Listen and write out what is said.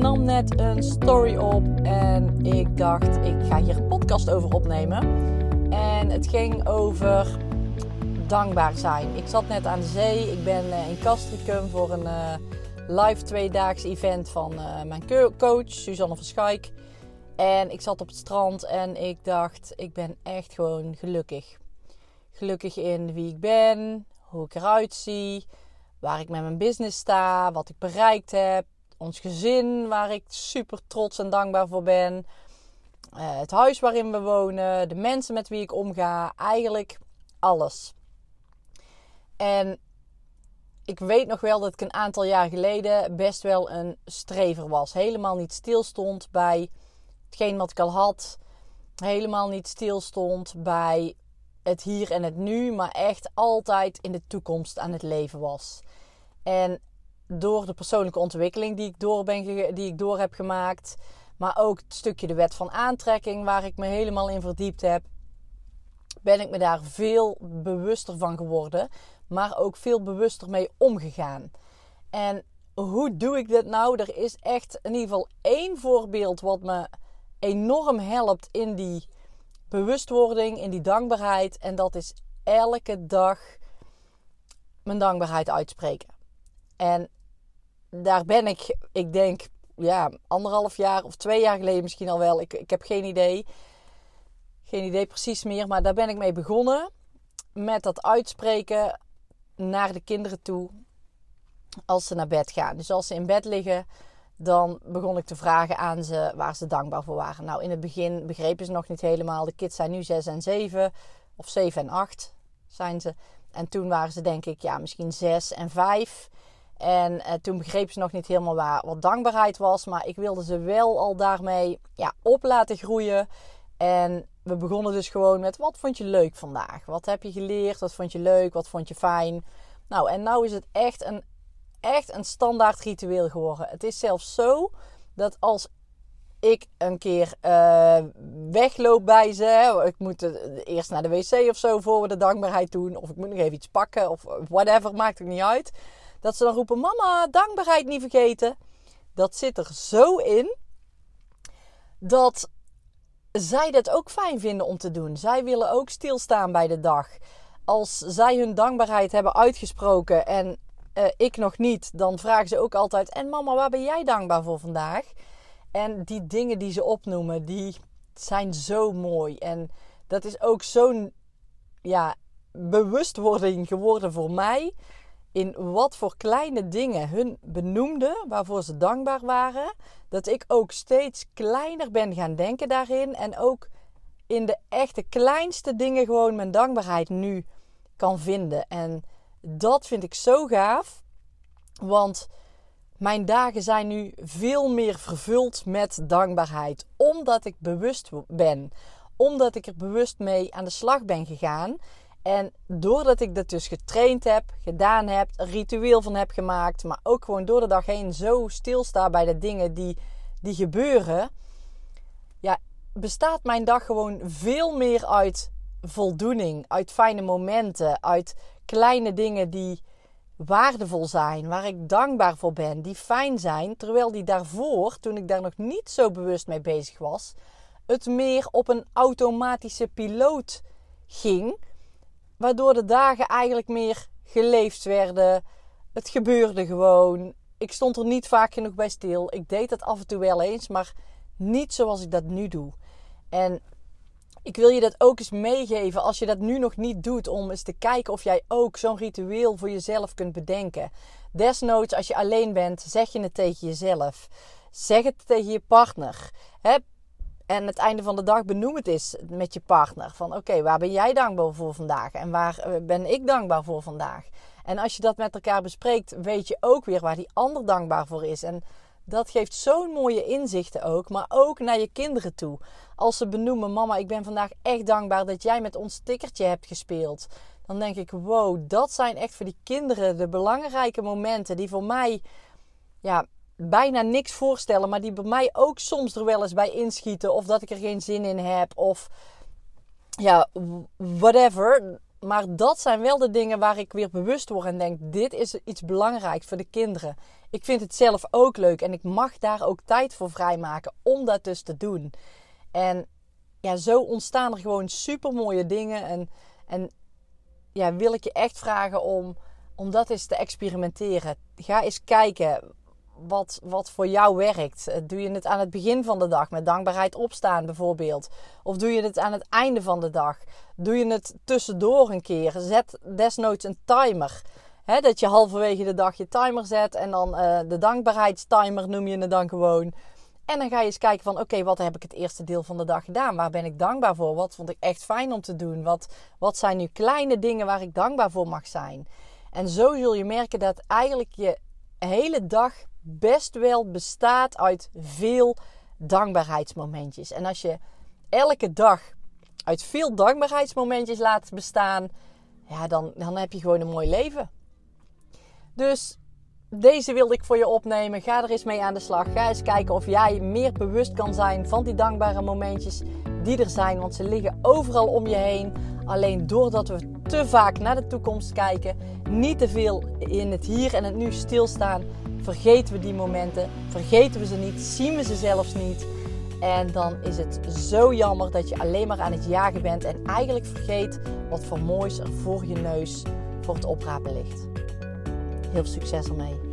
nam net een story op en ik dacht, ik ga hier een podcast over opnemen. En het ging over dankbaar zijn. Ik zat net aan de zee. Ik ben eh, in Castricum voor een uh, live tweedaags event van uh, mijn coach, Suzanne van Schaik. En ik zat op het strand en ik dacht, ik ben echt gewoon gelukkig. Gelukkig in wie ik ben, hoe ik eruit zie, waar ik met mijn business sta, wat ik bereikt heb, ons gezin waar ik super trots en dankbaar voor ben, uh, het huis waarin we wonen, de mensen met wie ik omga, eigenlijk alles. En ik weet nog wel dat ik een aantal jaar geleden best wel een strever was. Helemaal niet stilstond bij hetgeen wat ik al had. Helemaal niet stilstond bij het hier en het nu, maar echt altijd in de toekomst aan het leven was. En door de persoonlijke ontwikkeling die ik door, ben, die ik door heb gemaakt, maar ook het stukje de wet van aantrekking waar ik me helemaal in verdiept heb, ben ik me daar veel bewuster van geworden, maar ook veel bewuster mee omgegaan. En hoe doe ik dit nou? Er is echt in ieder geval één voorbeeld wat me enorm helpt in die bewustwording, in die dankbaarheid. En dat is elke dag mijn dankbaarheid uitspreken. En daar ben ik, ik denk, ja, anderhalf jaar of twee jaar geleden misschien al wel. Ik, ik heb geen idee. Geen idee precies meer. Maar daar ben ik mee begonnen. Met dat uitspreken naar de kinderen toe. Als ze naar bed gaan. Dus als ze in bed liggen, dan begon ik te vragen aan ze waar ze dankbaar voor waren. Nou, in het begin begrepen ze nog niet helemaal. De kids zijn nu 6 en 7. Of 7 en 8 zijn ze. En toen waren ze denk ik, ja, misschien 6 en 5. En uh, toen begreep ze nog niet helemaal waar, wat dankbaarheid was. Maar ik wilde ze wel al daarmee ja, op laten groeien. En we begonnen dus gewoon met wat vond je leuk vandaag? Wat heb je geleerd? Wat vond je leuk? Wat vond je fijn? Nou, en nou is het echt een, echt een standaard ritueel geworden. Het is zelfs zo dat als ik een keer uh, wegloop bij ze. Ik moet eerst naar de wc of zo voor we de dankbaarheid doen. Of ik moet nog even iets pakken of whatever, maakt het niet uit. Dat ze dan roepen: Mama, dankbaarheid niet vergeten. Dat zit er zo in dat zij dat ook fijn vinden om te doen. Zij willen ook stilstaan bij de dag. Als zij hun dankbaarheid hebben uitgesproken en uh, ik nog niet, dan vragen ze ook altijd: En mama, waar ben jij dankbaar voor vandaag? En die dingen die ze opnoemen, die zijn zo mooi. En dat is ook zo'n ja, bewustwording geworden voor mij in wat voor kleine dingen hun benoemden waarvoor ze dankbaar waren, dat ik ook steeds kleiner ben gaan denken daarin en ook in de echte kleinste dingen gewoon mijn dankbaarheid nu kan vinden. En dat vind ik zo gaaf, want mijn dagen zijn nu veel meer vervuld met dankbaarheid, omdat ik bewust ben, omdat ik er bewust mee aan de slag ben gegaan en doordat ik dat dus getraind heb, gedaan heb, ritueel van heb gemaakt, maar ook gewoon door de dag heen zo stilsta bij de dingen die, die gebeuren, ja, bestaat mijn dag gewoon veel meer uit voldoening, uit fijne momenten, uit kleine dingen die waardevol zijn, waar ik dankbaar voor ben, die fijn zijn, terwijl die daarvoor, toen ik daar nog niet zo bewust mee bezig was, het meer op een automatische piloot ging Waardoor de dagen eigenlijk meer geleefd werden. Het gebeurde gewoon. Ik stond er niet vaak genoeg bij stil. Ik deed het af en toe wel eens, maar niet zoals ik dat nu doe. En ik wil je dat ook eens meegeven als je dat nu nog niet doet, om eens te kijken of jij ook zo'n ritueel voor jezelf kunt bedenken. Desnoods, als je alleen bent, zeg je het tegen jezelf. Zeg het tegen je partner. He, en het einde van de dag benoem het is met je partner. Van oké, waar ben jij dankbaar voor vandaag? En waar eh, ben ik dankbaar voor vandaag? En als je dat met elkaar bespreekt, weet je ook weer waar die ander dankbaar voor is. En dat geeft zo'n mooie inzichten ook. Maar ook naar je kinderen toe. Als ze benoemen, mama, ik ben vandaag echt dankbaar dat jij met ons stickertje hebt gespeeld. Dan denk ik, wow, dat zijn echt voor die kinderen de belangrijke momenten die voor mij ja, bijna niks voorstellen, maar die bij mij ook soms er wel eens bij inschieten. Of dat ik er geen zin in heb. Of ja, whatever. Maar dat zijn wel de dingen waar ik weer bewust word en denk: dit is iets belangrijks voor de kinderen. Ik vind het zelf ook leuk en ik mag daar ook tijd voor vrijmaken om dat dus te doen. En ja, zo ontstaan er gewoon super mooie dingen. En, en ja, wil ik je echt vragen om, om dat eens te experimenteren. Ga eens kijken wat, wat voor jou werkt. Eh, doe je het aan het begin van de dag met dankbaarheid opstaan bijvoorbeeld? Of doe je het aan het einde van de dag? Doe je het tussendoor een keer? Zet desnoods een timer. Dat je halverwege de dag je timer zet en dan uh, de dankbaarheidstimer noem je het dan gewoon. En dan ga je eens kijken van oké, wat heb ik het eerste deel van de dag gedaan? Waar ben ik dankbaar voor? Wat vond ik echt fijn om te doen? Wat, wat zijn nu kleine dingen waar ik dankbaar voor mag zijn? En zo zul je merken dat eigenlijk je hele dag best wel bestaat uit veel dankbaarheidsmomentjes. En als je elke dag uit veel dankbaarheidsmomentjes laat bestaan, ja, dan, dan heb je gewoon een mooi leven. Dus deze wilde ik voor je opnemen. Ga er eens mee aan de slag. Ga eens kijken of jij meer bewust kan zijn van die dankbare momentjes die er zijn. Want ze liggen overal om je heen. Alleen doordat we te vaak naar de toekomst kijken, niet te veel in het hier en het nu stilstaan, vergeten we die momenten. Vergeten we ze niet, zien we ze zelfs niet. En dan is het zo jammer dat je alleen maar aan het jagen bent en eigenlijk vergeet wat voor moois er voor je neus voor het oprapen ligt. Heel veel succes ermee.